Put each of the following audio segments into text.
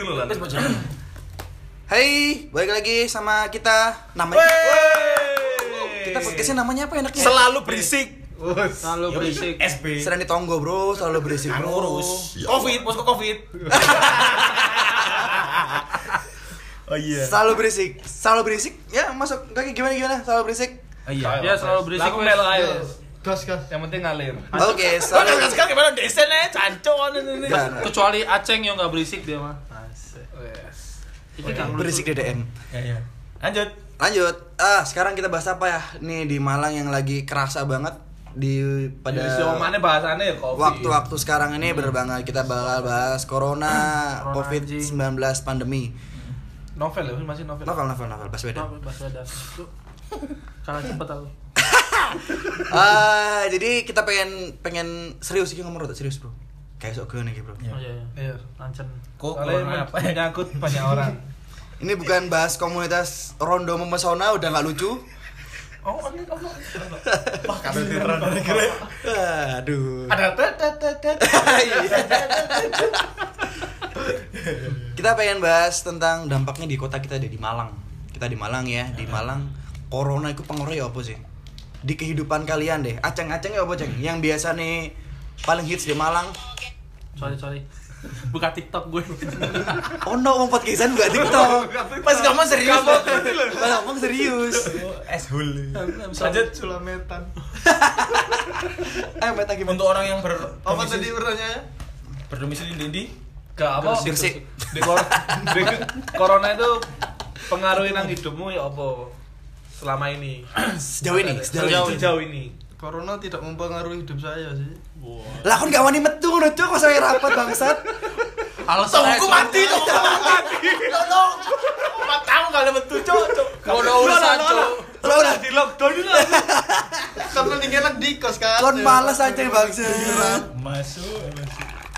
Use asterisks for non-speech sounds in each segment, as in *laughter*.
ngono lah. Hai, balik lagi sama kita namanya kita podcastnya namanya apa enaknya? Selalu berisik. Selalu berisik. SB. Serani Tonggo bro, selalu berisik bro. Ngurus. Covid, posko Covid. *laughs* Oh iya. Selalu berisik, selalu berisik. Ya masuk kaki gimana gimana? Selalu berisik. Oh iya. Dia selalu berisik, Aku wes. melo ayo. Gas gas. Yang penting ngalir. Oke, Kalau selalu. gas gas gimana desen aja cancok ini. Kecuali Aceng yang nggak berisik dia mah. Berisik DDM. Ya ya. Lanjut. Lanjut. Ah, sekarang kita bahas apa ya? Nih di Malang yang lagi kerasa banget di pada Pada mana bahasannya ya Covid. waktu-waktu sekarang ini bener banget kita bakal bahas corona, Corona, COVID-19 pandemi. Novel ya, masih novel. Novel, novel, novel, Baswedan. Baswedan. Tuh. Kalah cepet aku. *laughs* Ah, jadi kita pengen pengen serius sih ngomong serius, Bro. Kayak sok gue nih, Bro. Iya. Iya iya. Iya. Lancen. Kok apa ya nyangkut banyak orang. *laughs* Ini bukan bahas komunitas rondo memesona udah nggak lucu. Oh, ini oh, oh. *laughs* Wah, kalau di. Aduh. Ada. *laughs* Kita pengen bahas tentang dampaknya di kota kita deh di Malang. Kita di Malang ya, di Malang corona itu pengaruhnya apa sih? Di kehidupan kalian deh. Aceng-aceng ya apa, Ceng? Yang biasa nih paling hits di Malang. Sorry sorry. Buka TikTok gue. Oh no, mau podcastan *laughs* buka TikTok. Pas ngomong serius. Pas ngomong serius. Es hul. Lanjut. Sulametan. *laughs* Ayo meta gimana? Untuk orang yang ber Apa tadi pertanyaannya? berdomisili di di ke apa? Gresik. Di, kor *laughs* di corona itu pengaruhi nang hidupmu ya apa? Selama ini. Sejauh ini, sejauh ini. Sejauh, sejauh ini. Corona tidak mempengaruhi hidup saya sih. Lah kon gak wani metu ngono cuk, kok saya rapat bangsat. Alasan Tunggu mati, tunggu mati. Tolong. Empat tahun kali betul, cok, cok. Kalau udah urusan, Cok. Lo udah di lockdown itu. Kan mending enak di kos kan. kon malas aja bangsat. Masuk.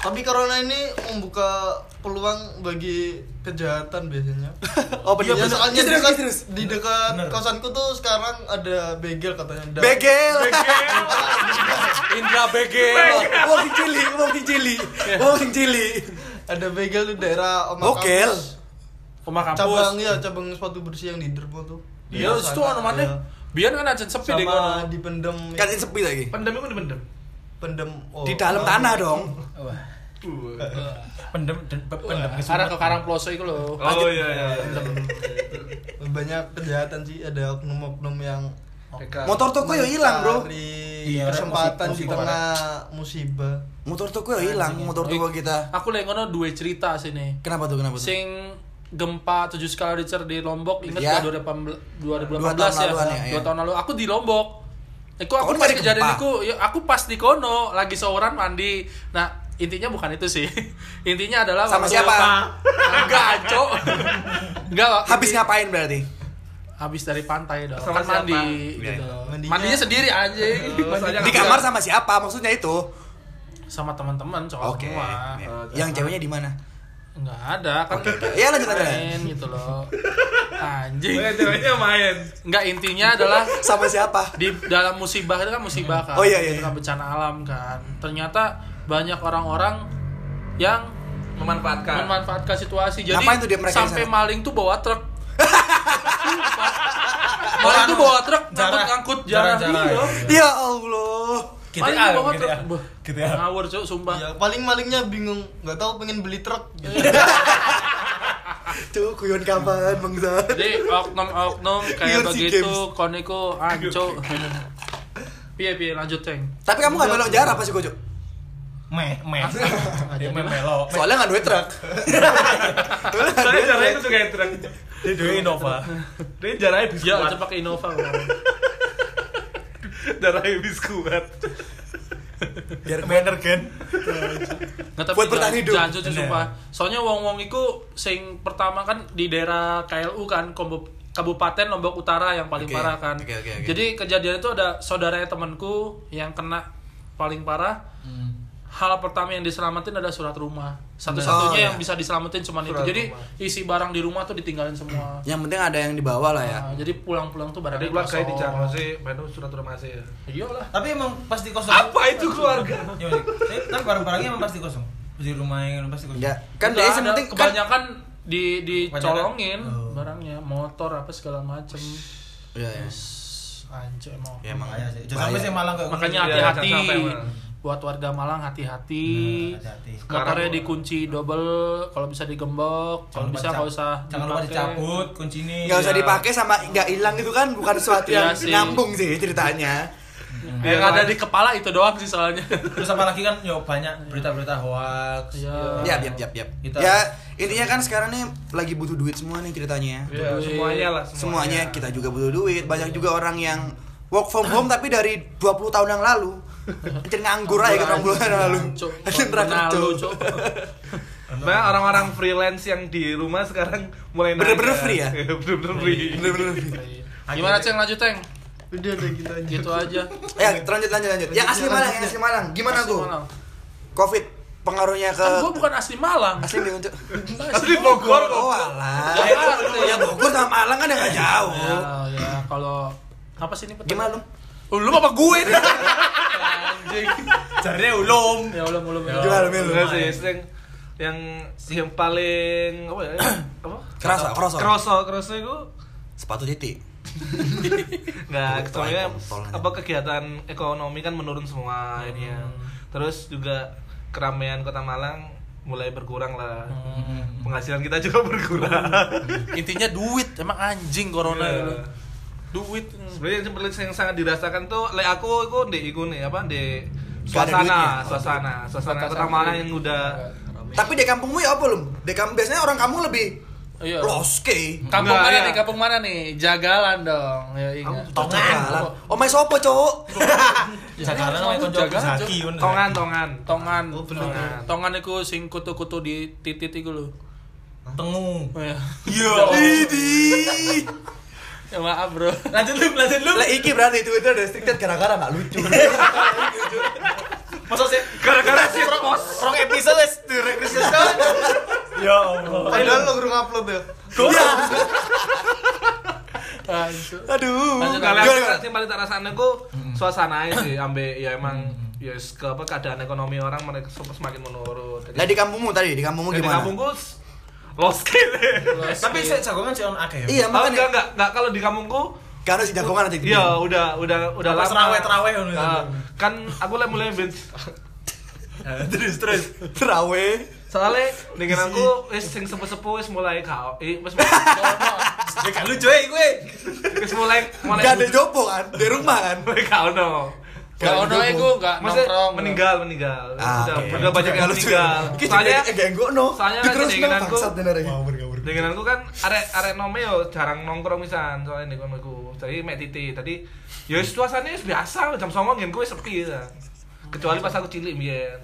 Tapi corona ini membuka peluang bagi kejahatan biasanya. *laughs* Oh Ya, bener. soalnya di Terus, dekat, terus. di dekat kosanku tuh sekarang ada begel katanya. Dan- Begel. *laughs* Indra Begel. Wong cili, wong cili. Wong cili. Ada begel di daerah Oma Begel? Kampus. Kampus. Cabang ya, cabang sepatu bersih yang di Dermo tuh. Iya, itu ono mana? Iya. Biar kan aja sepi deh Sama kono. dipendem Kan sepi lagi. Pandemi itu dipendem. pendem oh. Di dalam tanah dong. Pendem pendem Arah ke Karang Ploso itu loh. Oh iya iya. banyak kejahatan sih ada oknum-oknum yang Motor toko ya hilang, Bro. Iya, kesempatan di tengah musibah Motor toko ya hilang, motor toko kita. Aku lagi ngono dua cerita sini. Kenapa tuh? Kenapa tuh? Sing gempa 7 skala Richter di Lombok ingat Ya. ya. 2018 2018 Dua tahun ya. ya, ya. Dua tahun lalu aku di Lombok. Iku aku pas kejadian iku, ya, aku pas di kono lagi seorang mandi. Nah, intinya bukan itu sih. *laughs* intinya adalah Sama siapa? Enggak, Cok. Enggak. Habis inti- ngapain berarti? Habis dari pantai dong. Sama kan mandi siapa? gitu. Iya, Mandinya- Mandinya sendiri anjing. soalnya Di kamar sama siapa? Maksudnya itu. sama teman-teman cowok Oke. semua. ya. Yang ceweknya di mana? Enggak ada kan. Ya, lanjut aja. Main gitu loh. Anjing. Ceweknya main. Enggak intinya adalah Sama siapa? di dalam musibah itu kan musibah kan Oh, iya, iya, Itu kan iya. bencana alam kan ternyata banyak orang-orang yang Memanfaatkan. memanfaatkan situasi jadi Ngapain tuh dia mereka sampai sana? maling tuh bawa truk *laughs* maling tuh bawa truk ngangkut Jarah. ngangkut jarah iya. Ya Allah. GTA, Maling tuh bawa GTA. truk GTA. ngawur cuk sumpah ya paling malingnya bingung nggak tahu pengen beli truk *laughs* Tuh kuyon kapan bangsat? jadi oknum-oknum *laughs* kayak Iya, begitu koneko anco piye piye lanjut ceng Tapi kamu gak belok jarak pas Gojo? Meh, meh. Meh melo. Soalnya gak duit truk. Soalnya nggak duit truk. itu kayak truk. Dia duwe Innova. Dia jaranya ya biskuat. aja pakai Innova Jaranya biskuat. Biar Bener kan? Nggak, tapi Buat bertahan jangan- hidup. jangan Bener. sumpah. Soalnya wong-wong iku sing pertama kan di daerah KLU kan Kombo- Kabupaten Lombok Utara yang paling Oke, parah kan. oke, oke, oke. Jadi kejadian itu ada saudaranya temanku yang kena paling parah. Hal pertama yang diselamatin ada surat rumah. Satu-satunya Oh, yang iya. bisa diselamatin cuma itu. Jadi rumah. isi barang di rumah tuh ditinggalin semua. Yang penting ada yang dibawa lah ya. Nah, jadi pulang-pulang tuh barangnya keluarga di kosong. Jarno sih, surat rumah sih. Iyalah. Tapi emang pasti kosong. Apa itu keluarga? *laughs* Ya. Tapi- Tapi barang-barangnya emang pasti kosong. di rumah yang pasti kunci. Enggak, kan dia ada penting kan kebanyakan di dicolongin Oh. barangnya, motor apa segala macem. Iya, iya. Anjir emang. Ya emang Bahaya sih. Jangan sampai sih malang kayak Makanya Iya, hati-hati. Buat warga Malang hati-hati. Motornya Sekarang- dikunci double, kalau bisa digembok, kalau bisa nggak usah. Jangan lupa dicabut kunci ini. nggak usah Iya. dipakai sama nggak hilang itu kan bukan sesuatu Iya yang sih. nyambung sih ceritanya. Yang Iya, ada di kepala itu doang sih soalnya. Terus apa lagi kan yo banyak berita-berita hoax. Iya. Ya, yap, yap, yap. Kita- Ya, intinya kan sekarang nih lagi butuh duit semua nih ceritanya. Iya, semuanya lah Semuanya kita juga butuh duit. Banyak juga orang yang work from home tapi dari 20 tahun yang lalu. *laughs* Anjir nganggur aja kan bulan yang lalu. Anjir. Cuk. Banyak orang-orang freelance yang di rumah sekarang mulai Bener-bener nanya. free ya? *laughs* Bener-bener free. Bener-bener. Gimana Ceng lanjut Ceng? Udah udah gitu aja. Gitu aja. Ya, lanjut lanjut lanjut. Yang asli Malang, yang asli Malang. Gimana gua? Malang. Covid pengaruhnya ke Kan gua bukan asli Malang. asli dia untuk Asli Bogor kok. Oh, alah. Jakarta. Ya Bogor sama Malang kan nggak jauh. Ya, ya kalau apa sih ini? Gimana lu? Oh, lu apa gue nih? *laughs* Anjing. Jarnya ulum. Ya udah mulai mulai. Gimana, Mil? Sih, yang yang yang paling apa ya? apa? Kerasa, kerasa. Kroso, kroso itu Sepatu titik. Enggak, Kontol, soalnya apa kegiatan ekonomi kan menurun semua akhirnya. Terus juga keramaian Kota Malang mulai berkurang lah. Penghasilan kita juga berkurang. Intinya duit, emang anjing corona Iya. Duit. Sebenarnya yang, seperti yang sangat dirasakan tuh le aku itu di iku nih apa di duitnya. suasana, suasana, suasana Kota Malang yang udah Tapi di kampungmu ya apa lu? Di kampung biasanya orang kampung lebih Iya. loske. Kampung Enggak, mana iya. nih? Kampung mana nih? Jagalan dong. Ya ingat. Tongan. Oh, main sopo, Cuk? *laughs* Jagalan konco Jagalan, Zaki tongan, tongan. Tongan. Oh, bener. Tongan. Tongan iku sing kutu-kutu di titit iku lho. Tengu. Oh, ya. Iya. Idi. Ya maaf, Bro. Lanjut lu, lanjut lu. Lah iki berarti Twitter restricted gara-gara nggak *laughs* lucu. Masa sih Gara-gara si pos rong episode wis direkrisis kan. Ya Allah. Padahal lo kurang upload ya. Anjir. Aduh. Lanjut, Kalau yang paling tak rasain aku suasana sih, ambil ya emang ya ke apa keadaan ekonomi orang mereka semakin menurun. Jadi, Lah di kampungmu tadi, di kampungmu di gimana? kampungku s- lost kid. Tapi saya jagongan sih on akeh. Iya, Oh, makanya enggak enggak enggak kalau di kampungku karena si jagongan aja gitu. Iya, udah udah udah lama. terawih-terawih ngono. Nah, kan aku lah mulai ben Terus terus. Terawih. soalnya dengan aku wis sing sepuh-sepuh wis mulai kau eh wis mulai Ya lucu eh gue. wis mulai mulai Gak ada jopo kan, di rumah kan. mulai kau no. Gak ono iku gak Maksudnya nongkrong. meninggal meninggal. Ah, udah, banyak yang Lucu. meninggal. Soalnya juga- eh, ganggu no. soalnya ya. dengananku kan arek arek nome yo jarang nongkrong misan soalnya nih kono iku. Jadi mek titi. Tadi ya suasananya biasa jam 09.00 ngen kuwi sepi ya. Kecuali pas aku cilik biyen.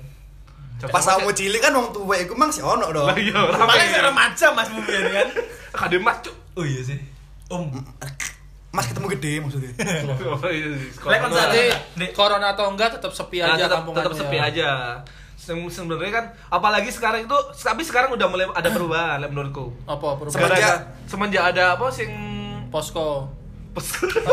Pas 09.00 kamu cilik kan wong tua iku mang si ono dong. Lah iya. Paling saya remaja Mas Mungkin kan. Kade mas cuk. Oh iya sih. Om. Mas ketemu gede maksudnya. *laughs* Oh, iya, iya. Lek Berarti Nek- corona atau enggak tetap sepi Nah, aja tetap, kampungannya. tetap sepi aja. Sebenarnya kan apalagi sekarang itu tapi sekarang udah mulai ada perubahan menurutku. Apa perubahan? Semenjak- semenjak ada apa sing posko?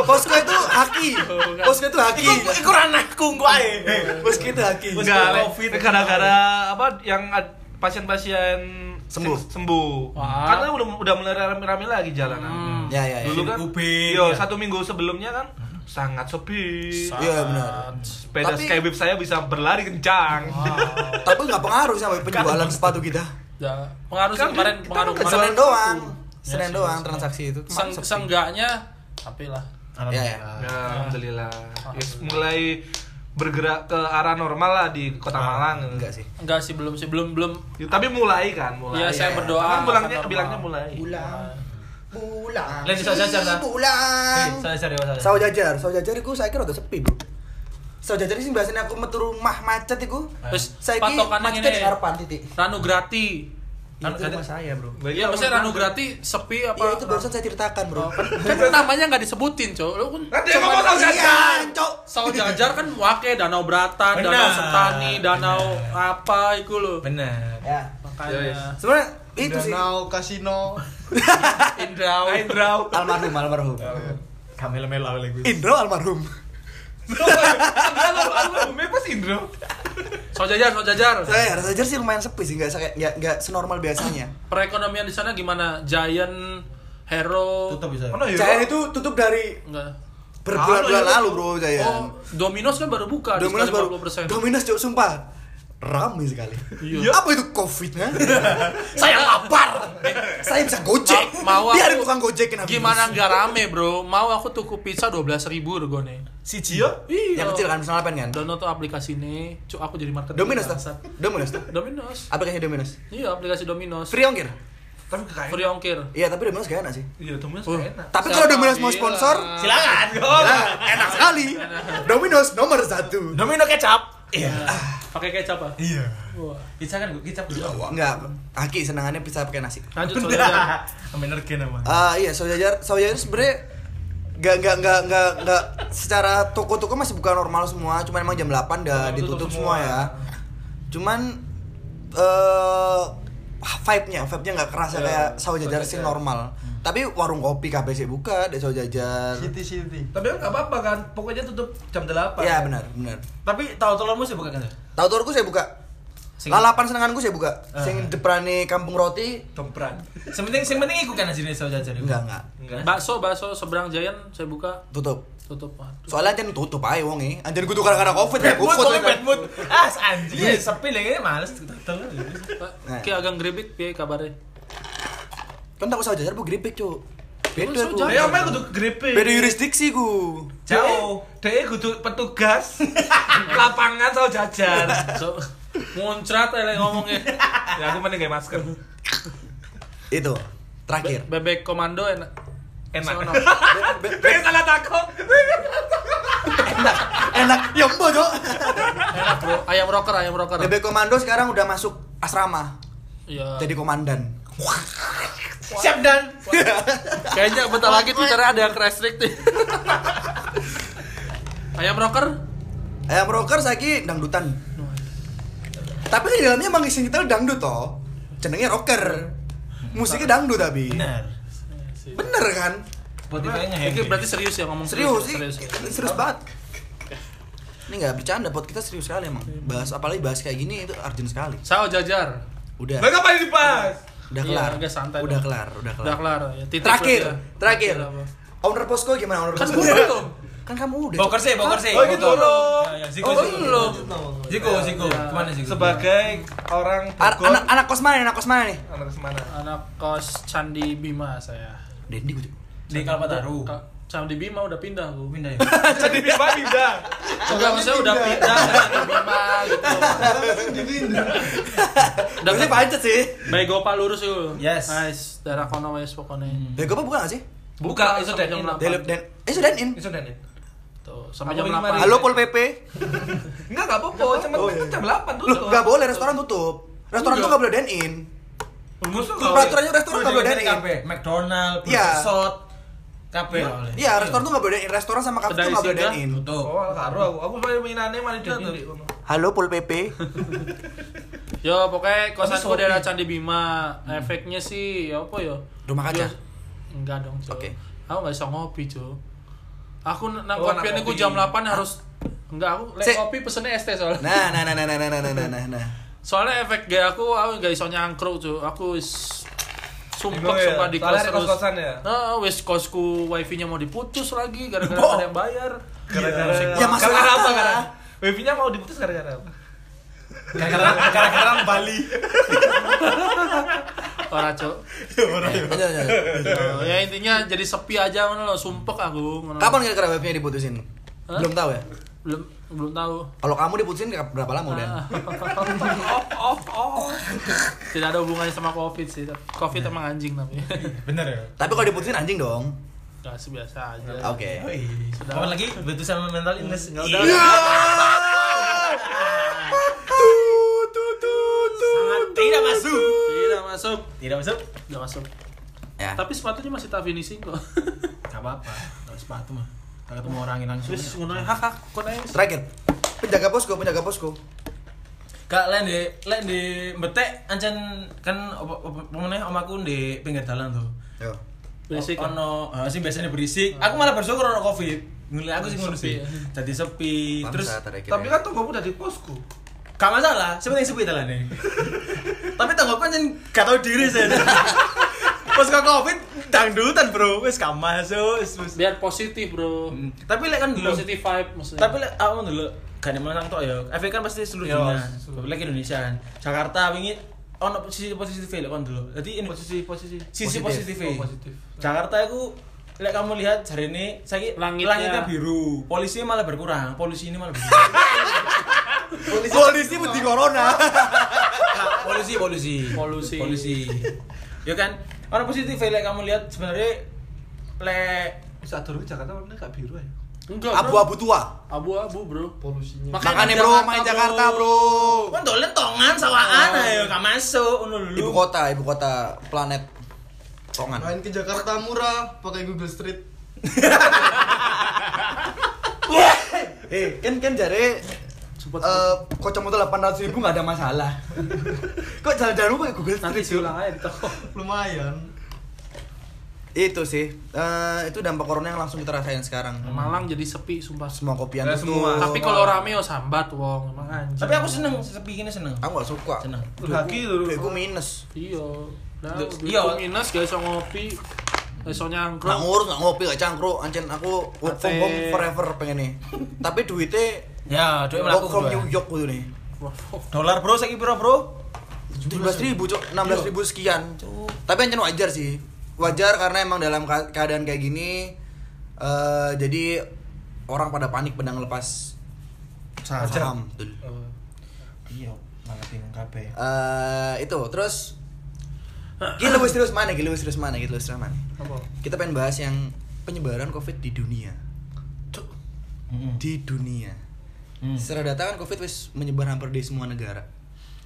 Posko itu haki. *laughs* Posko itu haki. Iku iku ranahku engko ae. Posko itu haki. Enggak. Covid. gara-gara apa yang pasien-pasien Sembuh. sembuh. Wah. Karena udah udah mulai rame-rame lagi jalanan. Hmm. Ya ya ya. Dulu kan, Ubin, yo ya. satu minggu sebelumnya kan sangat sepi. Iya benar. Sepeda Tapi- skybib saya bisa berlari kencang. *laughs* Tapi nggak pengaruh sama penjualan sepatu kita. Ya, pengaruh sih Kan kemarin kita pengaruh kan kemarin. Senin doang. Ya Senin sih, doang sih. transaksi itu. Seng, Sepi. seenggaknya tapi lah. Ya ya. Ya, alhamdulillah. Yes, mulai bergerak ke arah normal lah di Kota Malang. Ah, Enggak sih. Enggak sih belum sih belum belum. Ya, Tapi mulai kan, mulai. Iya, saya ya. berdoa. Kan bilangnya normal. bilangnya mulai. Bulan. Bulan. Lain bisa jajar, dah. Bulan. Saya cari masalah. Sawo jajar, jajar iku saya kira udah sepi, Bro. Sawo jajar sih biasanya aku metu rumah macet iku. Terus Saya ki patokannya macetnya di harapan titik. Ranu Grati. Itu Kan- rumah saya, Bro. Iya, maksudnya Ranu Grati sepi apa? Iya, itu barusan saya ceritakan, Bro. *laughs* Kan, namanya nggak disebutin, Cok. Lu kan dia ngomong sawo jajar. Cok. Jajar kan wake Danau Bratan, Benar. Danau Setani, Danau apa iku lho. Bener. Ya. Makanya Yes. Sebenarnya itu sih. Danau Kasino. *laughs* Indrau. Indrau. Almarhum, almarhum. Kamel melo lagi. Indro almarhum. Pas Indro. So jajar, so jajar. Saya rasa sih lumayan sepi sih, nggak kayak nggak nggak senormal biasanya. *clears throat* Perekonomian di sana gimana? Giant, Hero, Tutup bisa. Ya? Saya itu tutup dari enggak. berbulan-bulan lalu bro saya. Oh, Domino's kan baru buka, Dominos baru 50%. Dominos cok sumpah ramai sekali. Iya. Apa itu covid ha? *laughs* Saya lapar. Saya bisa gojek. Ma- mau Biarin aku- tukang gojekin habis. Gimana nggak rame bro? Mau aku tuku pizza 12 ribu regone. Si Cio. Iya. Yang kecil kan bisa ngapain kan? Download tuh aplikasi ini, cuk aku jadi marketing. Dominos tuh. Dominos tuh. Dominos. Aplikasi Dominos. Iya, aplikasi Dominos. Free ongkir. Tapi kayak Free ongkir. Iya, tapi Dominos gak enak sih. Iya, Dominos Oh. enak. Tapi kalau Dominos mau bilang? sponsor, Silakan. enak sekali. Dominos nomor satu. Domino kecap. Iya. Pakai kecap ah. Iya. Wah. Pizza kan gue kecap juga. Enggak, Aki senangannya pizza pakai nasi. Lanjut saudara. Amenergen nama. Ah iya, Saujajar, Saujajar sebenarnya nggak nggak nggak nggak nggak secara toko-toko masih buka normal semua, cuman emang jam 8 udah Oh, ditutup tutup semua. semua. ya. Cuman eh vibe-nya, vibe-nya nggak kerasa Ya, kayak Saujajar sih Saujajar. normal. Tapi warung kopi kafe sih buka, ada Saujajar. City City. Tapi kan nggak apa-apa kan, pokoknya tutup jam 8 Iya benar, benar. Tapi tahu telurmu sih bukan kan? Tahu turku saya buka. Sing- Lalapan senenganku saya buka. Ah. Sing deprane kampung roti Dompran. Sing penting sing penting iku kan jenis saja jadi. enggak enggak Enggak. Bakso, bakso seberang Giant saya buka tutup. tutup. Waduh. Soalnya anjir tutup aja wong e. Anjir kudu karena Covid ya. Bad mood, pokoknya ya bad mood. *laughs* Ah, anjing. ya, Sepi lagi males tutul. Nah. Ki agak geribik piye kabarnya? Kan tak usah jajar bu gripik, Cuk. Beda ku. jajar. Eh, omnya kudu grepe. Beda yurisdiksi ku. Jauh. Dia kudu petugas *laughs* lapangan sama jajan. So, muncrat aja ngomongnya. *laughs* Ya aku mending kayak masker. Itu. Terakhir. Bebek komando enak. Enak. Kayak *laughs* salah takut. Enak. Ya mbok, Cuk. Enak bro. Ayam rocker, ayam rocker. Bebek komando sekarang udah masuk asrama. Iya. Jadi komandan. Siap dan. Kayaknya bentar lagi Twitternya ada yang restricted. ayam rocker? Ayam rocker saiki dangdutan. Tapi di dalamnya emang sing kita dangdut toh. Jenenge rocker. Musiknya dangdut tapi. Benar. Bener kan? Spotify-nya Ini berarti serius ya ngomong Serius sih. Serius. Serius banget. Ini nggak bercanda, pot kita serius sekali emang. Bahas apalagi bahas kayak gini itu urgent sekali. Sao jajar. Udah. Ngapain dibahas? Udah Iya, kelar. agak santai udah dong. kelar, udah kelar. Udah kelar ya. Terakhir, ya. terakhir. apa? Owner posko gimana owner Kan posko? gua belum. Kan kamu udah. Boker sih, boker sih. Oh, gitu belum. Ya, ya, Ziko, Oh, Ziko. belum. Ziko, Ziko. Ya. Ke mana Ziko? Sebagai orang Bogor. anak anak kos mana? Anak kos mana nih? anak mana? Anak kos Candi Bima saya. Dendi gue. di Kalpataru. Candi Bima udah pindah aku. Pindah ya. *laughs* Jadi Bima pindah. Enggak, maksudnya udah pindah ke Candi Bima gitu. Udah Udah pancet sih. Baik Gopa lurus yuk. Yes. Nice. Daerah kono wes pokoknya. Bego apa bukan gak sih? Buka, itu sampai dan in. 8. Delep dan eh sudah in. Itu dan in. Tuh, sampai Aku jam lima 8. Halo Pol PP. Enggak, enggak apa-apa. Cuma jam 8 dulu. Loh, gak boleh restoran tutup. Restoran tuh gak boleh dine in. Peraturannya restoran gak boleh dine in. kafe, McDonald, Iya. Shot, kafe boleh. Iya, restoran tuh gak boleh dine in. Restoran sama kafe tuh gak boleh Singa. dine in. Tutup. Oh, karo aku. Aku malah di di. Halo Pol PP. Yo, pokoknya kosanku daerah Candi Bima. Efeknya sih ya apa ya? Rumah kaca? Yo- Enggak dong, Cok. Oke. Aku gak bisa ngopi, Cok. Aku nang Oh, anak aku kopi. jam 8 harus Enggak, aku lek kopi pesennya es teh soalnya. Nah, nah, nah, nah, nah, nah, nah, nah, nah, nah. Soalnya efek gak aku, aku gak iso nyangkruk, Cok. Aku is sumpah Bingung ya? sumpah di ada terus. kos-kosan ya? Nah, wis kosku wifi-nya mau diputus lagi gara-gara ada yang bayar. Gara-gara Ya, masuk gara-gara apa akal. gara? Wifi-nya mau diputus gara-gara apa? Gara-gara gara-gara Bali. Ora, Cok. Lanjut, lanjut. Oh, ya intinya jadi sepi aja ngono lho, sumpek aku. Kapan kira-kira webnya diputusin? Hah? Belum tahu ya? Belum belum tahu. Kalau kamu diputusin berapa lama udah? oh, oh, oh. Tidak ada hubungannya sama Covid sih. Covid emang anjing tapi. Bener ya? Tapi kalau diputusin anjing dong. Gak biasa aja. Oke. Sudah. Kapan lagi? Betul sama mental illness. Ya udah. Sangat tidak masuk. Tidak masuk. Tidak masuk. Tidak masuk. Ya. Tapi sepatunya masih tak finishing kok. Gak apa-apa. Sepatu mah. Gak ketemu orangin langsung. Terus ngono hak hak kok naik. Terakhir. Penjaga posko, penjaga posko. Kak lain di lain di betek ancen kan apa meneh omaku di pinggir dalan tuh. Yo. Berisik, ono eh, sing biasanya berisik. Aku malah bersyukur ono Covid. Mulai aku sih ngono sih. Jadi sepi. Terus Tapi kan tunggu udah di posku. gak masalah, sebenarnya sepi telah *laughs* nih. Tapi tanggapan kan gak tahu diri saya. Pas kok Covid dangdutan, Bro. Wis gak masuk. Biar positif, Bro. Hmm. Tapi lek kan dulu. Positive vibe maksudnya. Tapi lek aku dulu gak ada menang tok ya. Efek kan pasti seluruh dunia. Lek Indonesia kan. Jakarta wingi ono posisi positif lek kon dulu. Jadi ini Posisi posisi. sisi Positif. positif. Oh, positif. Jakarta itu lek kamu lihat hari ini saya Langitnya. biru, polisinya malah berkurang, polisi ini malah berkurang. *laughs* Polisi putih corona. Nah, polisi, polisi, Polusi. polisi. Ya kan, orang positif lek kamu lihat sebenarnya lek Bisa ke Jakarta warnanya gak biru ya. Enggak. Abu-abu tua. Abu-abu, Bro. polusinya Makanya bro, main Jakarta bro. kan dolen tongan sawaan ayo gak masuk ngono Ibu dulu. kota, ibu kota planet Tongan. main ke Jakarta murah pakai Google Street *laughs* Eh, kan kan jare Cepet. eh kocamata 800 ribu nggak ada masalah. *laughs* Kok jalan-jalan lu pakai Google Nanti Street sih? aja di toko. lumayan Itu sih, eh, itu dampak corona yang langsung kita rasain sekarang. Malang jadi sepi, sumpah. Semua kopian Ya, semua. Tapi kalau rame yo sambat wong, emang anjing. Tapi aku seneng sepi gini seneng. Aku gak suka. Seneng. Lagi dulu. Duitku minus. Iya. Nah, Duh, iya. minus gak iso ngopi. Gak iso Nggak nyangkruk. ngurus, nggak ngopi, nggak cangkruk. Ancen aku work from home forever pengen nih. Tapi duitnya Ya, duit melaku from. New York gitu nih. Wah, Dolar bro, saiki piro bro? 17 ribu, cok. 16 ribu sekian. Tapi ancen wajar sih. Wajar karena emang dalam keadaan kayak gini, eh jadi orang pada panik pedang lepas Saham. saham. Betul. Iya, malah bingung kabeh. Eh, itu terus Gila lebih serius mana? Gila lebih serius mana? Gila lebih serius mana? apa? Kita pengen bahas yang penyebaran COVID di dunia. Di dunia. Hmm. Secara data kan COVID wis menyebar hampir di semua negara.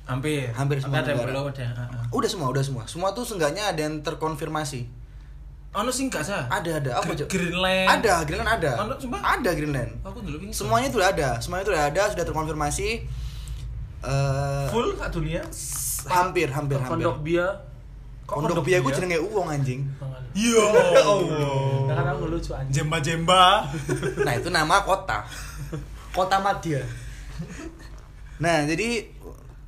Hampir. Hampir semua Tapi negara. belum ada. Udah semua, udah semua. Semua tuh seenggaknya ada yang terkonfirmasi. Ono sing gak sah? Ada, ada. Apa, Cok? Greenland. Ada, Greenland ada. Ono, sumpah? Ada Greenland. Aku dulu ini. Semuanya itu ada. Semuanya itu ada, sudah terkonfirmasi. Eh, Full sak dunia. hampir, hampir, hampir. Pondok Bia. Pondok Bia gue jenenge uang anjing. Iya. Nah, kan aku lucu anjing. Jemba-jemba. Nah, itu nama kota. Kota Madya. Nah, jadi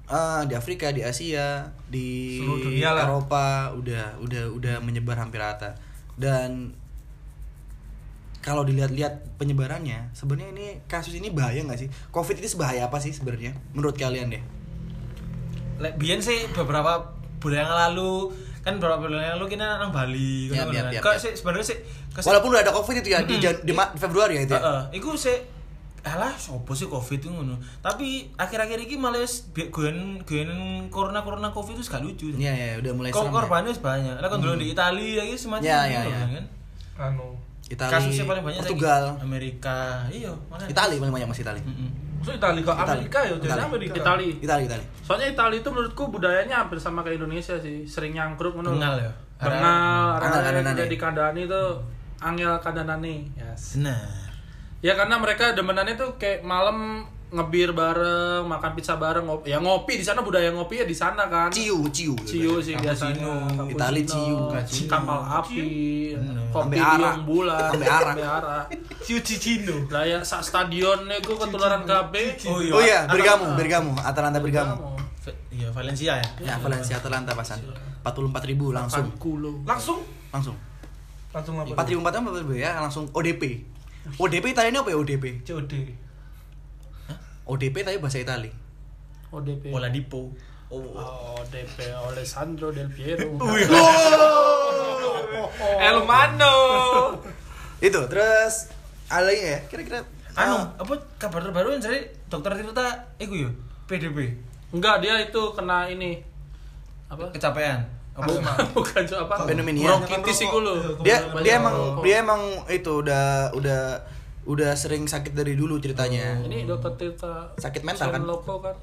eh, di Afrika, di Asia, di Seluruh dunia lah. Eropa udah udah udah menyebar hampir rata. Dan kalau dilihat-lihat penyebarannya, sebenarnya ini kasus ini bahaya nggak sih? Covid ini sebahaya apa sih sebenarnya? Menurut kalian deh? Lek biyen sih beberapa bulan yang lalu kan beberapa bulan yang lalu kita nang Bali Yap, kan kan. Kok yap. sih sebenarnya sih Walaupun udah ada Covid itu ya di, Jan- di, Ma- di Februari ya itu. Ya? Heeh, iku sih alah sopo sih covid itu ngono. Tapi akhir-akhir ini malah wis bi- goyen goyen corona-corona covid itu gak lucu. Iya, iya, udah mulai Kok serem. ya. korbannya wis banyak. Lah kan dulu di Italia lagi semacam Ya, ya, ngono ya. kan. Anu. Itali, Kasusnya paling banyak Portugal, saiki Amerika. Iya, mana? Itali paling banyak masih Itali. Heeh. Maksud Itali ke Itali. Amerika ya, jadi Itali. Amerika. Itali. Itali, Itali. Soalnya Itali itu menurutku budayanya hampir sama kayak Indonesia sih, sering nyangkruk ngono. Bengal ya? Bengal, udah di kandani tuh angel kadanane. Yes. Benar. Ya karena mereka demenannya tuh kayak malam ngebir bareng, makan pizza bareng, ngopi. Ya ngopi di sana budaya ngopi ya di sana kan. Ciu, ciu. Ciu sih biasanya. Itali ciu. Kapal api, Bener. kopi biong bulan, Ambe arak. ambe arak. *laughs* Ciu Cicino. Lah ya sak stadion itu ketularan KB. Oh iya. Oh iya, Atalanta. Bergamo, Bergamo, Atalanta Bergamo. Ve- Iya, Valencia ya. Ya, Valencia Atalanta pasan. 44 ribu langsung. Langsung Langsung. langsung apa? 4 ribu 4 ribu ya, langsung ODP. ODP Itali ini apa ya ODP? COD. ODP tapi bahasa Itali. ODP. Oladipo. Oh. ODP Alessandro Del Piero. *laughs* El Mano. Itu, terus ada ya? Kira-kira Anu, ah, apa kabar terbaru yang dari dokter Tirta iku yo, PDB. Enggak, dia itu kena ini. Apa? Kecapean. Apa? Bukan so apa? Pneumonia. Bronkitis itu lo. dia dia emang dia emang itu udah udah udah sering sakit dari dulu ceritanya. ini dokter Tirta Sakit mental kan? Loko kan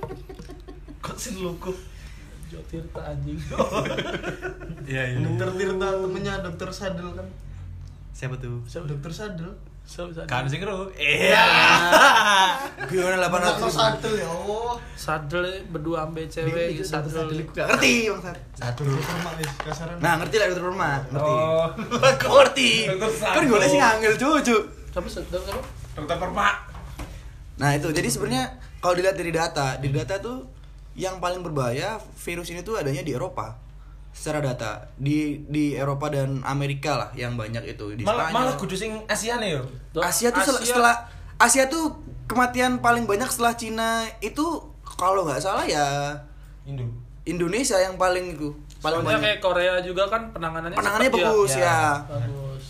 *laughs* Kok sih logo? Jo Tirta anjing *laughs* Iya, iya. dokter Tirta temennya dokter Sadel kan Siapa tuh? dokter Sadel So, sadel. Kan sing ro. Iya. Gimana Anak 800 ribu? sadel ya. Sadel berdua ambil cewek gitu, sadel. Gak ngerti bang Sat. Satu rumah wis kasaran. Nah ngerti lah dokter rumah, ngerti. Oh. *laughs* Kok ngerti? Satu. Kan gue sih ngangil cucu. Siapa sadel siapa? Dokter permak. Nah itu jadi sebenarnya kalau dilihat dari data, di data tuh yang paling berbahaya virus ini tuh adanya di Eropa. Secara data di di Eropa dan Amerika lah yang banyak itu di Malah Spanyol. malah kudu sing Asia nih yo. Asia tuh setelah, setelah Asia tuh kematian paling banyak setelah Cina itu kalau nggak salah ya Indo. Indonesia yang paling itu paling Soalnya banyak. kayak Korea juga kan penanganannya Penanganannya cepet bagus ya. ya. Bagus.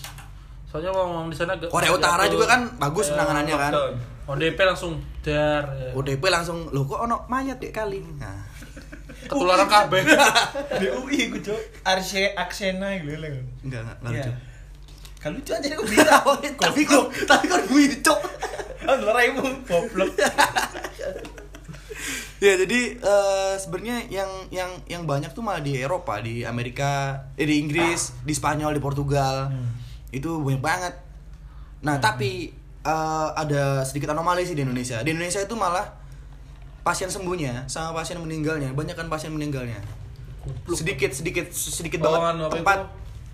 Soalnya ngomong di sana Korea Utara jatuh. juga kan bagus Ya, penanganannya kan. Lockdown. ODP langsung dar. ya. ODP langsung lo kok ono mayat dek kali. Nah. Ketularan kabeh. *laughs* Di UI ku, Cuk. Arse Aksena gitu lho. Enggak enggak enggak Iya. lucu. Kan lucu aja aku bilang. *laughs* tapi kok tapi kok nguicok. Ah, raimu goblok. *laughs* ya jadi eh, sebenarnya yang yang yang banyak tuh malah di Eropa di Amerika eh, di Inggris di Spanyol di Portugal Hmm. itu banyak banget nah tapi eh, ada sedikit anomali sih di Indonesia di Indonesia itu malah pasien sembuhnya sama pasien meninggalnya banyak kan pasien meninggalnya. Sedikit sedikit sedikit Oh, banget. tempat itu?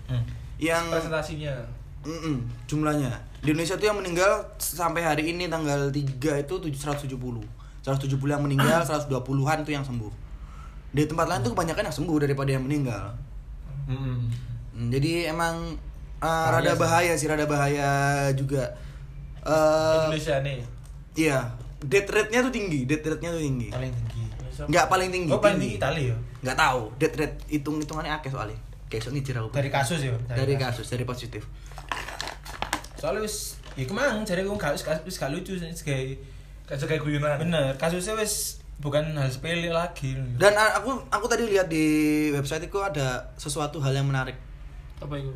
Hmm. yang Presentasinya. Mm-mm, jumlahnya. Di Indonesia tuh yang meninggal sampai hari ini tanggal 3 itu tujuh- 170 170 yang meninggal *coughs* 120-an tuh yang sembuh. Di tempat lain tuh kebanyakan yang sembuh daripada yang meninggal. Hmm, jadi emang uh, rada bahaya sih rada bahaya juga. Eh, Indonesia nih. iya death rate-nya tuh tinggi death rate-nya tuh tinggi Paling tinggi. nggak paling tinggi Oh, paling tinggi Itali ya. nggak tahu death rate hitung hitungannya akeh soalnya kayak soalnya aku Dari kasus ya. dari kasus dari positif Soalnya wis ya kemang jadi aku gak wis wis gak lucu sih kayak Kayak kayak guyonan. bener kasusnya wis bukan hal sepele lagi. dan uh, aku aku tadi lihat di website itu ada sesuatu hal yang menarik Apa itu?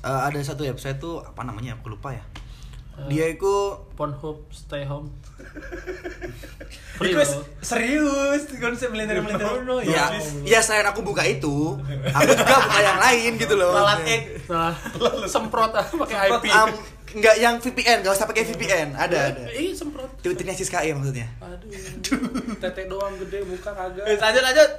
Eh, ada satu website tuh apa namanya aku lupa ya Eh, dia itu Pornhub stay home. *laughs* Wis serius konsep melenter-melenter ngono ya ya selain aku buka itu aku juga buka yang lain gitu loh Lalat egg. Nah, semprot pakai IP. Am, nggak yang VPN nggak usah pakai VPN ada ada Ih, semprot. twitternya Siska ya maksudnya Aduh. Tete doang gede muka kagak. Lanjut lanjut.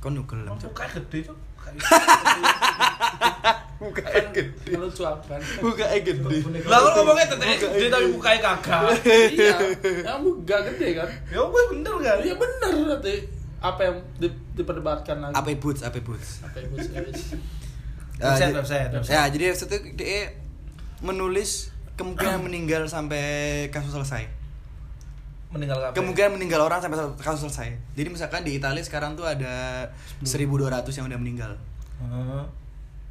kon nukel Buka gede tuh. *laughs* buka Kan lucu apa? buka gede Lah lu ngomongnya teteh gede tapi mukanya kagak. iya. *laughs* Yang muka gede kan? Ya wes bener kan? Iya bener nanti apa yang di, diperdebatkan lagi. apa boots apa boots Apa yang bos guys? Eh, Website, jadi- website, ya jadi website itu dia menulis kemungkinan meninggal sampai kasus selesai Meninggal kabeh. kemungkinan meninggal orang sampai kasus selesai jadi misalkan di Italia sekarang tuh ada 1200 yang udah meninggal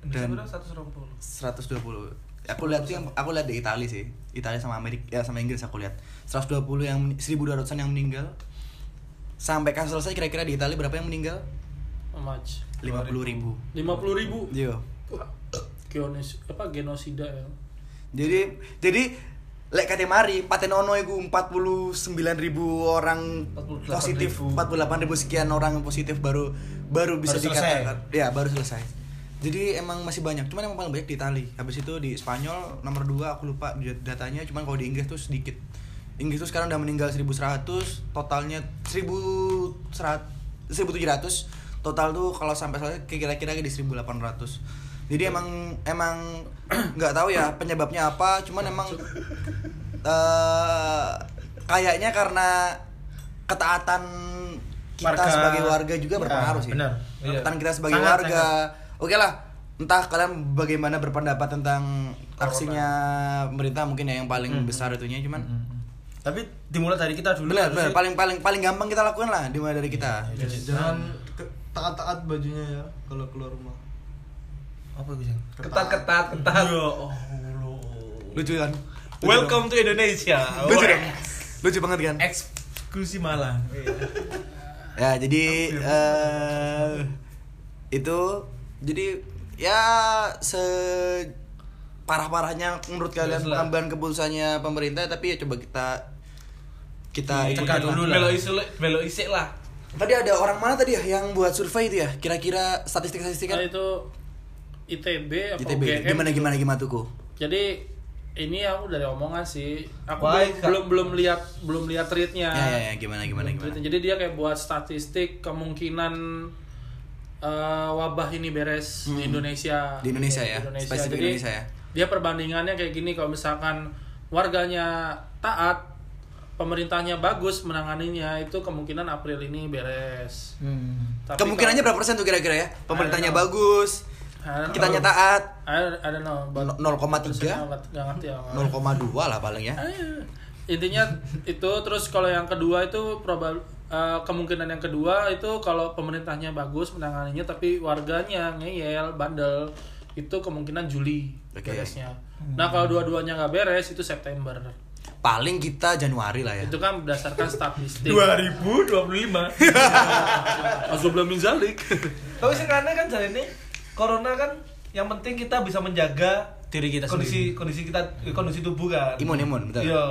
Dan dan- 120. 120 aku lihat tuh yang aku lihat di Italia sih Italia sama Amerika ya sama Inggris aku lihat 120 yang meni- 1200an yang meninggal sampai kasus selesai kira-kira di Italia berapa yang meninggal How much? 50 ribu Lima puluh ribu. Yo. Wah, Geonis apa genosida ya? jadi jadi lek kate mari patenono iku 49 ribu orang 48.000. positif 48 ribu sekian orang yang positif baru baru bisa dikatakan ya baru selesai jadi emang masih banyak cuman emang paling banyak di Itali. Habis itu di Spanyol nomor 2 aku lupa datanya. Cuman kalau di Inggris tuh sedikit. Inggris tuh sekarang udah meninggal 1100 totalnya 1100 1700 total tuh kalau sampai selesai kira-kira di 1800 jadi emang emang *clears throat* nggak tahu ya penyebabnya apa cuman emang *laughs* eh kayaknya karena ketaatan kita Warga. sebagai warga juga Ya, berpengaruh sih. benar. Iya. ketaatan kita sebagai Sangat, warga oke lah entah kalian bagaimana berpendapat tentang Corona. aksinya pemerintah mungkin ya yang paling Hmm. besar itunya cuman Hmm. Tapi dimulai dari kita dulu. benar benar paling paling paling gampang kita lakukan lah dimulai dari kita Iya, Jangan ke- taat-taat bajunya ya kalau keluar rumah. apa itu Jeng? Ketat ketat ketat. Ya Allah. lucu kan Lucu Welcome to Indonesia. dong. lucu dong lucu banget kan Eksklusi Malang. ya jadi eh itu jadi ya se parah parahnya menurut kalian Jelas keputusannya pemerintah tapi ya coba kita kita lah. dulu lah. Melo isik melo isik lah. tadi ada orang mana tadi ya yang buat survei itu ya kira-kira statistik statistik Nah, kan itu ITB apa ITB UGM gimana gitu. gimana gimana tuh? Jadi ini aku dari omongan sih. Aku Baik, Kak. belum belum lihat belum lihat tweetnya. Ya ya ya gimana gimana Belum gimana. tweetnya. Jadi dia kayak buat statistik kemungkinan eh, wabah ini beres di Indonesia. Di Indonesia ya, Di Indonesia. spesifik Jadi Indonesia ya. dia perbandingannya kayak gini kalau misalkan warganya taat pemerintahnya bagus menanganinya itu kemungkinan April ini beres. Hmm. Tapi Kemungkinannya kalau- berapa persen tuh kira-kira ya? Pemerintahnya bagus, kitanya know. taat I, I don't know. but- 0,3? Nggak nggak ngerti ya. 0,2 lah paling ya. Eh, intinya itu terus kalau yang kedua itu probab eh, kemungkinan yang kedua itu kalau pemerintahnya bagus menanganinya tapi warganya ngeyel bandel itu kemungkinan Juli Oke. beresnya. Nah kalau dua-duanya nggak beres itu September. Paling kita Januari lah ya. Itu kan berdasarkan statistik. 2025. Azubla min zalik. Tapi aneh kan jadi ini corona kan yang penting kita bisa menjaga Diri kita kondisi sendiri. kondisi kita kondisi tubuh kan. Imun, imun, betul. Iya.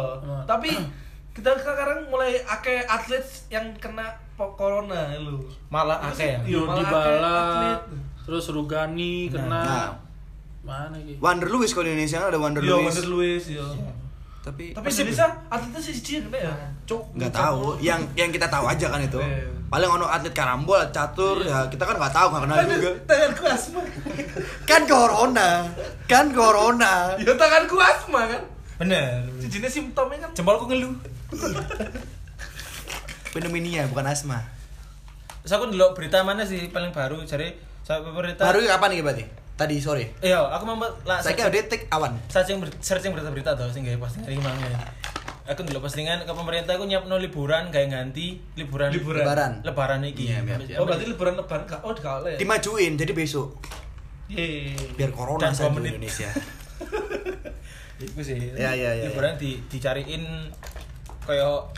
Tapi *clears throat* kita sekarang mulai akeh atlet yang kena po- corona lu. Malah akeh ya. Iya, Yo Dybala, atlet. terus Rugani kena. Nah. Mana gitu? Wonder Lewis kalau di Indonesia kan ada Wonder Iya, Lewis. Wonder Lewis, iya. Tapi Tapi Indonesia atletnya sih sih kena ya. Cuk. nggak tahu. Yang yang kita tahu aja kan itu. Iya. Paling ono atlet karambol, catur, ya kita kan nggak tahu nggak kenal juga. Tanganku asma. Kan corona, kan corona. Ya tanganku asma kan. Bener. Jenis simptomnya kan Jempolku ngeluh. Pneumonia bukan asma. Terus aku ndelok berita mana sih paling baru jadi saya pemerintah. Baru kapan nih berarti? Tadi sore. Iya, aku mau lah Saya kira detik awan. searching ber- searching berita-berita tuh sing gawe postingan iki mang. Aku ndelok postingan ke pemerintah aku nyiapno liburan gawe ganti liburan Liburan. Lebaran. lebaran iki. Iya, biar- Oh berarti liburan lebaran kak? Oh dikawal ya? Dimajuin jadi besok. Yeay. Biar corona saja di. Indonesia. *laughs* Iku sih. Ya, ya, ya, Liburan di dicariin kayak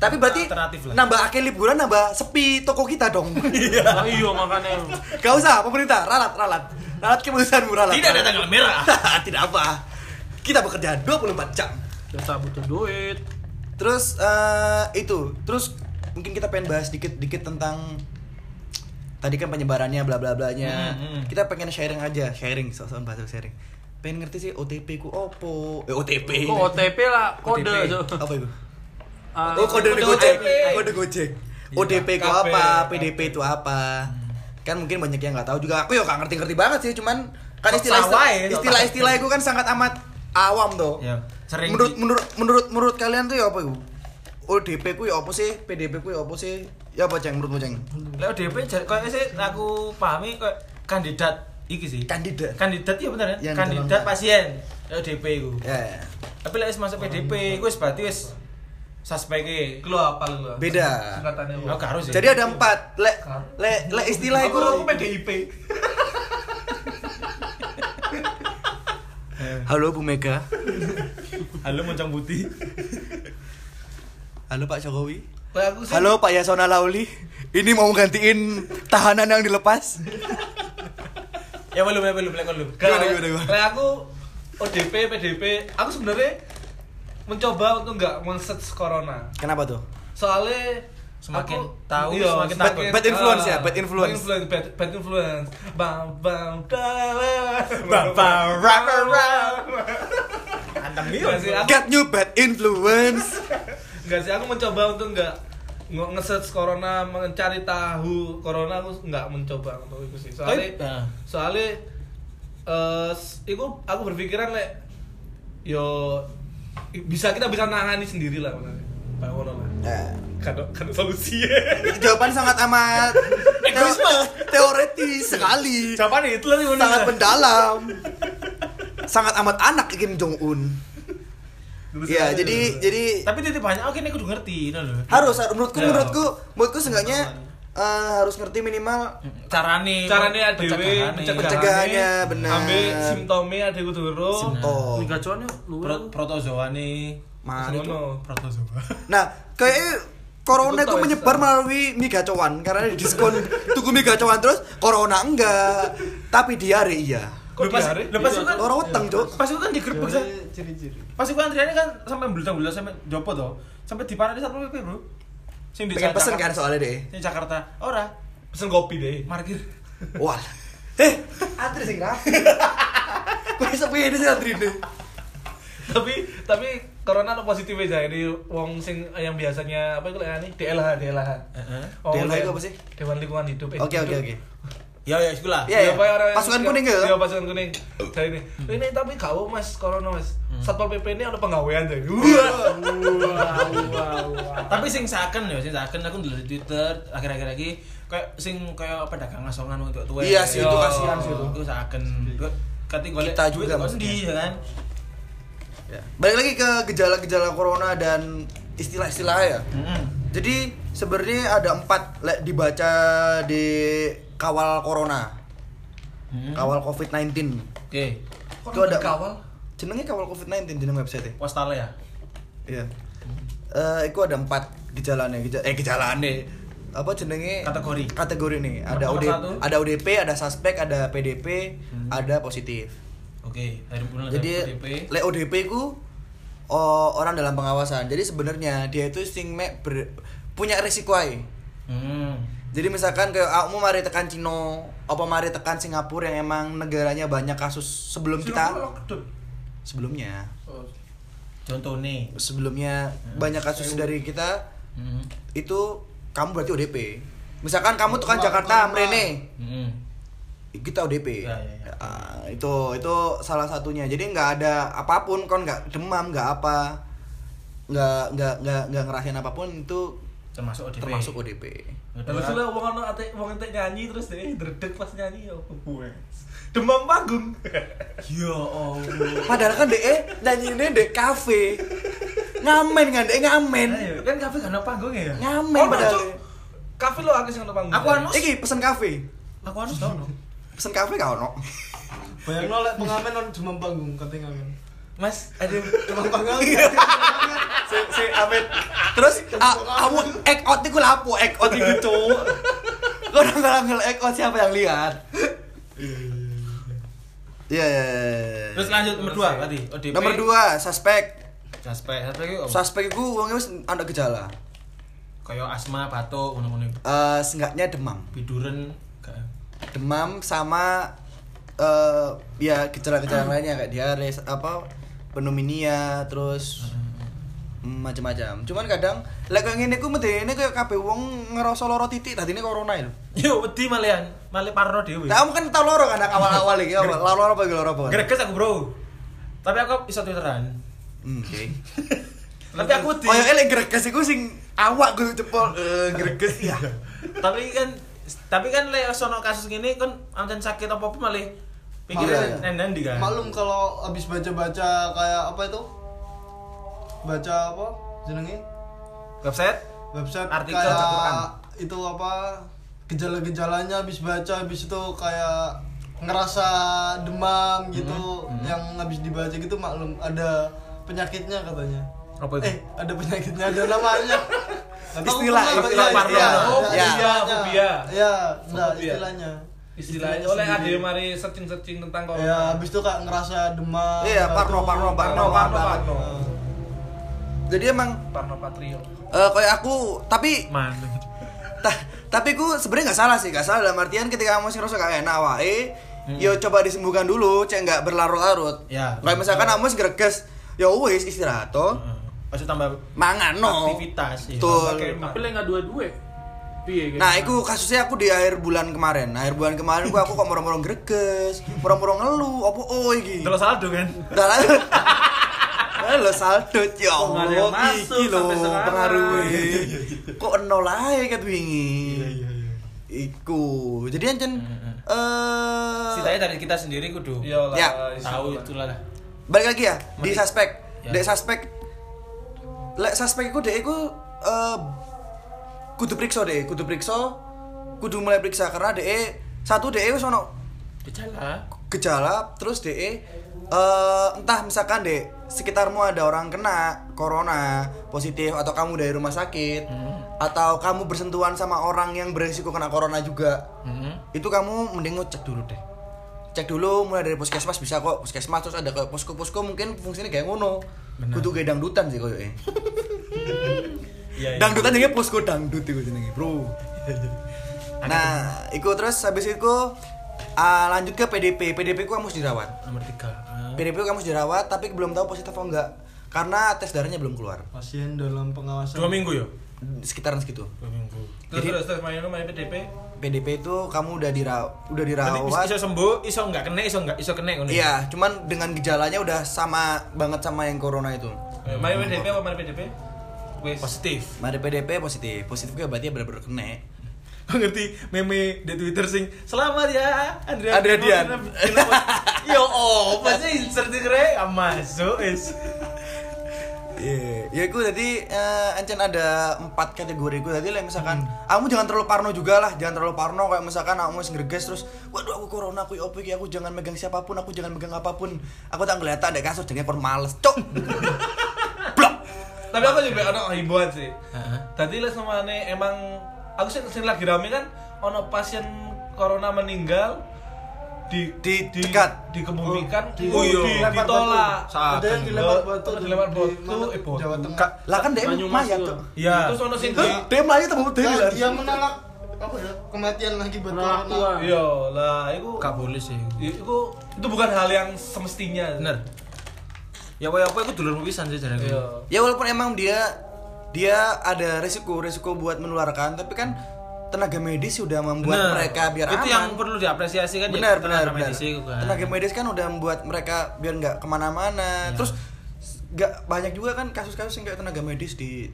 Tapi berarti Alternatif lah. nambah akeh liburan nambah sepi toko kita dong. Ah, *laughs* iya makanya Gak usah pemerintah, ralat, ralat. Ralat keputusanmu ralat. tidak ada tanggal merah. *laughs* Tidak apa. Kita bekerja 24 jam. kita butuh duit. Terus eh, itu, terus mungkin kita pengen bahas dikit-dikit tentang tadi kan penyebarannya bla bla blanya. Hmm, hmm. Kita pengen sharing aja, sharing, soal bahasa sharing. Pengen ngerti sih OTP ku opo? Eh OTP. Kok OTP lah kode OTP. Apa itu? Ah, Oh kode kode Gojek, OTP. kode Gojek. Iya, ODP itu KP. apa, PDP itu apa? Kan mungkin banyak yang nggak tahu juga. Aku ya nggak ngerti-ngerti banget sih, cuman kan istilah istilah istilah itu kan sangat amat awam tuh. Ya, sering Menurut menurut menurut menurut kalian tuh ya apa itu? ODP ku ya apa sih? PDP ku ya apa sih? Ya apa ceng menurutmu ceng? Lek ODP kayak sih aku pahami kayak kandidat iki sih. Kandidat. Kandidat iya bener ya? Yang Kandidat dalam- pasien Lek ODP iku. Ya, ya. Tapi lek wis masuk PDP iku wis berarti wis suspek Lu apa lu? Beda. Singkatannya Oh, karo sih. Jadi ada empat. Lek lek lek istilah itu aku PDIP. *laughs* Halo Bu Mega. Halo Moncong Putih. Halo Pak Jokowi. Halo Pak Yasona Lauli. Ini mau gantiin tahanan yang dilepas. Ya belum ya belum belum. Gak, Gimana, gimana, gimana? Kayak aku ODP, PDP, aku sebenarnya mencoba untuk nggak men-search corona. Kenapa tuh? Soalnya Semakin aku- tahu, iya, semakin semakin- takut. Bad influence ya, bad influence. bad, bad influence. Bam bam da- Bam, bam, rap, rap, aku Get new bad influence. nggak sih aku mencoba untuk nggak nggak nge-search corona mencari tahu corona aku nggak mencoba untuk itu sih soalnya nah. soalnya eh itu aku berpikiran lek yo bisa kita bisa nangani sendiri lah bener. Pak Wono lah Nah, kan kan solusi jawaban sangat amat *laughs* Egoisme. teoretis sekali. Jawaban itu lah yang Sangat mendalam. Sangat amat anak Kim Jong Un. Iya, jadi jadi Tapi titik banyak oke ini kudu ngerti no lho. harus menurutku Ya. menurutku menurutku seenggaknya eh, harus ngerti minimal carane caranya ada pencegahannya. Pencegahannya, benar. ambil simptomnya ada kudu ro simptom. Liga Cuan yuk, lu. Pro- protozoane Mari tuh. Ngono. protozoa. *laughs* Nah, kayak corona itu menyebar melalui mie gacoan karena di diskon tuku mie gacoan terus corona enggak, tapi diare iya. Kok Lepas diare? lepas itu kan Loro weteng, Cuk. Pas itu kan digerebek sa- ciri-ciri Pas itu antriannya kan sampai belulang-belulang sampai jopo toh. Sampai di parade satpol PP, Bro. Sing di Pengen pesen kan soalnya deh. Sing Jakarta. Ora, pesen kopi deh parkir. Wah. Eh, antri sing rapi. *laughs* Kok bisa pede sih antri deh? tapi tapi corona no positif aja ini wong sing yang biasanya apa itu lah nih DLH DLH Heeh. Oh, DLH itu apa sih? Dewan Lingkungan Hidup eh, Oke oke oke. Ya ya iku lah. Iya, iya. Apa orang- Pasukan kuning gitu? Iya, pasukan kuning. Saya ini, ini tapi kau mas corona mas. Hmm. Satpol PP ini ada penggawean tuh. Wah, wah. Tapi sing saken ya, sing saken aku ndelok di Twitter akhir-akhir lagi kayak sing kayak pedagang asongan untuk tuwe. Iya sih, itu kasihan sih itu. Itu saken. Ketika golek Kita duit juga ndi ya kan. Ya. Balik lagi ke gejala-gejala corona dan istilah-istilah ya. Heeh. Jadi sebenarnya ada empat lek dibaca di kawal corona, Hmm. kawal COVID-19. Oke. Kok Itu ada kawal? Jenengnya kawal COVID-19 di website -nya. Postal ya. Iya. Eh, itu ada empat gejalanya, gejala, eh gejalanya apa jenenge Kategori. kategori nih ada Nomor OD, satu. ada ODP ada suspek ada PDP Hmm. ada positif Oke, dari mulai jadi ODP. le ODP ku oh, orang dalam pengawasan jadi sebenarnya dia itu sing mek ber- punya resiko ae. Hmm. jadi misalkan kayak kamu mari tekan Cino apa mari tekan Singapura yang emang negaranya banyak kasus sebelum kita sebelumnya Oh. Contoh nih. sebelumnya banyak kasus dari kita Hmm. itu kamu berarti ODP misalkan kamu tekan Jakarta Mrene Hmm. kita ODP Ya, ya, ya. Ah, itu itu salah satunya jadi nggak ada apa pun kon nggak demam nggak apa nggak nggak nggak nggak ngerasain apa pun itu Termasuk ODP. termasuk ODP Terus lah wong ono ate wong entek nyanyi terus deh dredeg pas nyanyi ya gue. *laughs* Demam panggung. Ya Allah. padahal kan deh nyanyi ini deh kafe ngamen kan deh ngamen Ayo, kan kafe kan ada panggung ya? ngamen Oh, padahal. Kafe lo akeh sing ono panggung. Aku anu iki pesen kafe aku harus tahu no. pesen kafe gak ono Bayang lek pengamen on demam panggung katanya ngamen. Mas, ada Demam panggung. *laughs* si si Amit terus ah, kamu egg out itu lapo egg out itu cuk kau udah nggak egg out siapa yang lihat Iya, iya, iya. Terus lanjut nomor 2 tadi. ODP. Nomor dua, suspek. Suspek. Suspek itu? Suspek itu wongnya wis ada gejala. Kayak asma, batuk, ngono-ngono. Eh, seenggaknya demam. Biduren. Demam sama eh ya gejala-gejala lainnya kayak diare apa pneumonia terus mm, macam-macam. Cuman kadang lek kayak ngene ku medene kayak kabeh wong ngerasa loro titik tadi ini corona itu. Yo, wedi malian. Mali parno dhewe. Kamu kan tau loro kan awal-awal iki apa? Loro apa loro apa? Greges aku, Bro. Tapi aku iso twitteran. Hmm, Oke. *laughs* Tapi aku. Oh ya elek greges iku sing awak kudu cepol eh greges ya. tapi kan tapi kan lek sono kasus gini kan anten sakit apa-apa malah Pikirnya iya. nenden di kan. Maklum kalau habis baca-baca kayak apa itu? Baca apa? Jenenge? Website Website Artikel kayak itu apa? Gejala-gejalanya habis baca habis itu kayak ngerasa demam gitu Mhm, mhm. yang habis dibaca gitu maklum ada penyakitnya katanya. apa itu? Eh, ada penyakitnya, ada namanya. *laughs* Istilah, istilah iya, parno. Oh, ya. Oh, nah, fobia. istilahnya. Istilahnya oleh ade mari searching-searching tentang corona. Ya, habis itu kayak ngerasa demam. Iya, parno, parno, parno, parno, parno. Nah. Jadi emang Parno Patrio. eh kayak aku tapi Mana? Ta tapi ku sebenarnya nggak salah sih, nggak salah dalam artian ketika kamu sih rasa gak enak wae, yo coba disembuhkan dulu, cek nggak berlarut-larut. Ya. Kayak misalkan kamu sih greges, ya wis istirahat toh, Pasti tambah mangan no. aktivitas ya. Betul. Pakai Tapi lek enggak dua-dua. Piye gitu? Nah, itu kasusnya aku di akhir bulan kemarin. Akhir bulan kemarin gua aku kok moro-moro greges, moro-moro ngeluh, apa oh iki. Terus saldo kan? Lah. Halo saldo ya ada yang Allah, masuk iki lho pengaruhnya. Kok nol ae ket wingi. Iku. Jadi ancen eh Setidaknya dari kita sendiri kudu Iya lah. Ya. tahu itulah. balik lagi ya di suspek. Ya. Dek suspek. Lek suspek iku dek iku eh kudu periksa deh, kudu periksa, kudu mulai periksa karena dek satu dek wis ono Gejala. gejala terus DE eh entah misalkan deh sekitarmu ada orang kena corona positif atau kamu dari rumah sakit atau kamu bersentuhan sama orang yang beresiko kena corona juga Hmm. itu kamu mending cek dulu deh cek dulu mulai dari puskesmas bisa kok. Puskesmas terus ada ke posko posko mungkin fungsinya kayak ngono. Benar. kudu kayak dangdutan sih koyoke *laughs* Iya. dangdutan jadi posko dangdut itu jenenge bro *laughs* nah iku terus habis itu Ah, lanjut ke PDP. PDP ku kamu harus dirawat. Nomor 3. PDP ku kamu harus dirawat tapi belum tahu positif atau enggak. Karena tes darahnya belum keluar. Pasien dalam pengawasan. Dua minggu ya? Sekitaran segitu. Dua minggu. Terus Jadi- terus terus main main PDP. PDP itu kamu udah dira udah Berarti dirawat. iso sembuh, iso enggak kena, iso enggak iso kena ngono. ya? Iya, cuman dengan gejalanya udah sama banget sama yang corona itu. Main PDP apa main PDP? Wes. Positif. Mari PDP positif. Positif gue berarti ya bener-bener kena. Kau ngerti meme di Twitter sing selamat ya Adrian. Adrian Dian. *laughs* Yo oh, pasti insert kere masuk is. Iya, ya gue tadi eh, Encen ada empat kategori gue tadi lah misalkan kamu jangan terlalu parno juga lah, jangan terlalu parno kayak misalkan kamu masih greges terus, waduh aku corona aku iki aku jangan megang siapa pun, aku jangan megang apa pun, aku tak ngeliat ada kasus jadi kon males, cok. *laughs* Tapi aku juga ada himbauan sih. Heeh. Tadi les namanya emang aku sih sing lagi rame kan ono pasien corona meninggal di Di- di dekat. dikebumikan Oh, iya. di, ditolak Ada yang dilempar batu dilempar di batu, eh, batu. Jawa Tengah. Ka- Lah kan dia mayat tuh. tuh. Iya. terus ono sing di Dia melayu tuh mau Nah, lah. dia menolak apa ya? Kematian lagi buat tua. iya lah itu Gak boleh sih. itu itu bukan hal yang semestinya Bener. Ya apa apa itu dulur pisan sih jarang. iya. Ya walaupun emang dia dia ada resiko resiko buat menularkan, tapi kan tenaga medis sudah membuat mereka biar itu aman. yang perlu diapresiasi kan benar ya, benar tenaga benar medis kan. tenaga medis kan udah membuat mereka biar nggak ke mana-mana. Terus nggak banyak juga kan kasus-kasus yang kayak tenaga medis di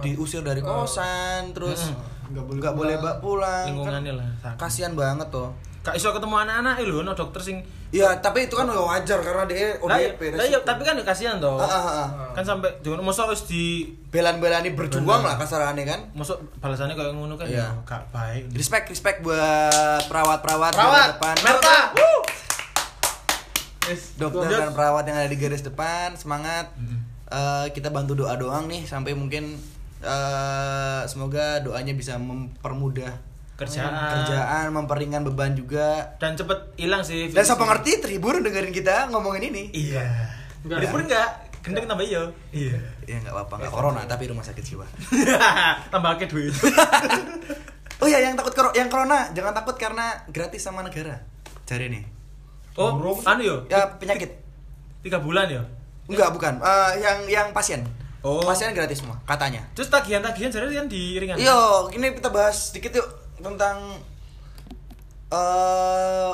diusir dari kosan terus Nggak boleh nggak boleh pulang. bak pulang Kan lah, kasihan banget tuh Kak iso ketemu anak-anak lho, no dokter sing ya tapi itu kan udah wajar karena dia iya, ODP lah iya, tapi kan ya kasihan toh. Ah, ah, ah. Kan sampai jangan mosok wis di belan-belani berjuang lah kasarannya kan mosok balasannya kayak ngono kan Iya. ya gak baik. respect respect buat perawat-perawat di Perawat, depan Merta. Yes. dokter dan perawat yang ada di garis depan semangat Eh, kita bantu doa doang nih sampai mungkin eh, semoga doanya bisa mempermudah Kerjaan. kerjaan memperingan beban juga Dan cepet hilang sih. dan siapa ngerti terhibur dengerin kita ngomongin ini Iya. Enggak. Libur enggak? Gendeng tambah iyo. Iya. ya nggak apa-apa nggak corona tapi rumah sakit jiwa *laughs* tambah akeh duit. *laughs* oh ya yang takut yang corona jangan takut karena gratis sama negara cari nih Oh, anu yo. ya penyakit Tiga bulan ya. enggak bukan Eh, yang yang pasien Oh. pasien gratis semua katanya Terus tagihan-tagihan jadi kan di ringan. Yo, ini kita bahas sedikit yuk tentang eh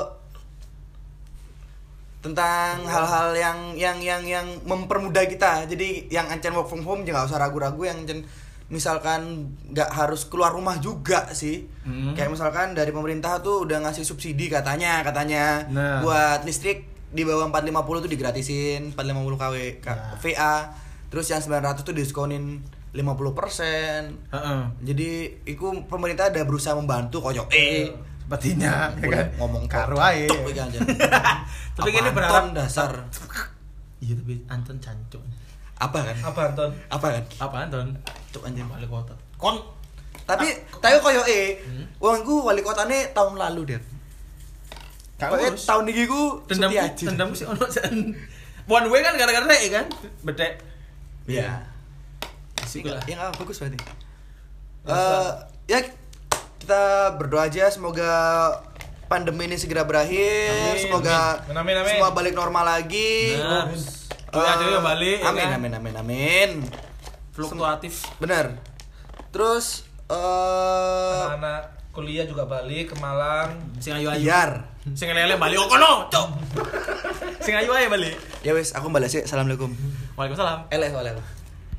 tentang hal-hal yang yang yang yang mempermudah kita. Jadi yang ancen work from home jangan usah ragu-ragu yang ancen misalkan nggak harus keluar rumah juga sih. Hmm. Kayak misalkan dari pemerintah tuh udah ngasih subsidi katanya katanya Nah. buat listrik di bawah 450 tuh digratisin 450 kW Nah. VA. Terus yang 900 tuh diskonin 50%. Heeh. Jadi iku pemerintah ada berusaha membantu koyok eh Sepertinya ya kan. ngomong karo ae. Anjen. *laughs* Tapi Anton berharap dasar Iya tapi Anton cancuk. apa kan? apa Anton Apa kan? Apa Anton? Cuk anjing. Wali kota. Kon Tapi tapi koyo eh wong ku wali kotane tahun lalu, Koyo urus. tahun iki ku dendam dendam sih ono. One way kan gara-gara nek kan. Bedek. Iya. Asik lah. Ya nggak bagus berarti. Eh ya kita berdoa aja semoga pandemi ini segera berakhir, Amin, semoga amin. Amin, amin. semua balik normal lagi. Nah, dewe balik, ya Amin, kan? amin, amin, amin. Fluktuatif. Bener. Terus eh anak-anak kuliah juga balik ke Malang Sing ayu-ayu. biar. Sing lele balik oh kono, cok. *laughs* Sing ayu ae balik. Ya wes, aku balas ya. Assalamualaikum. Waalaikumsalam. Eleh, oleh.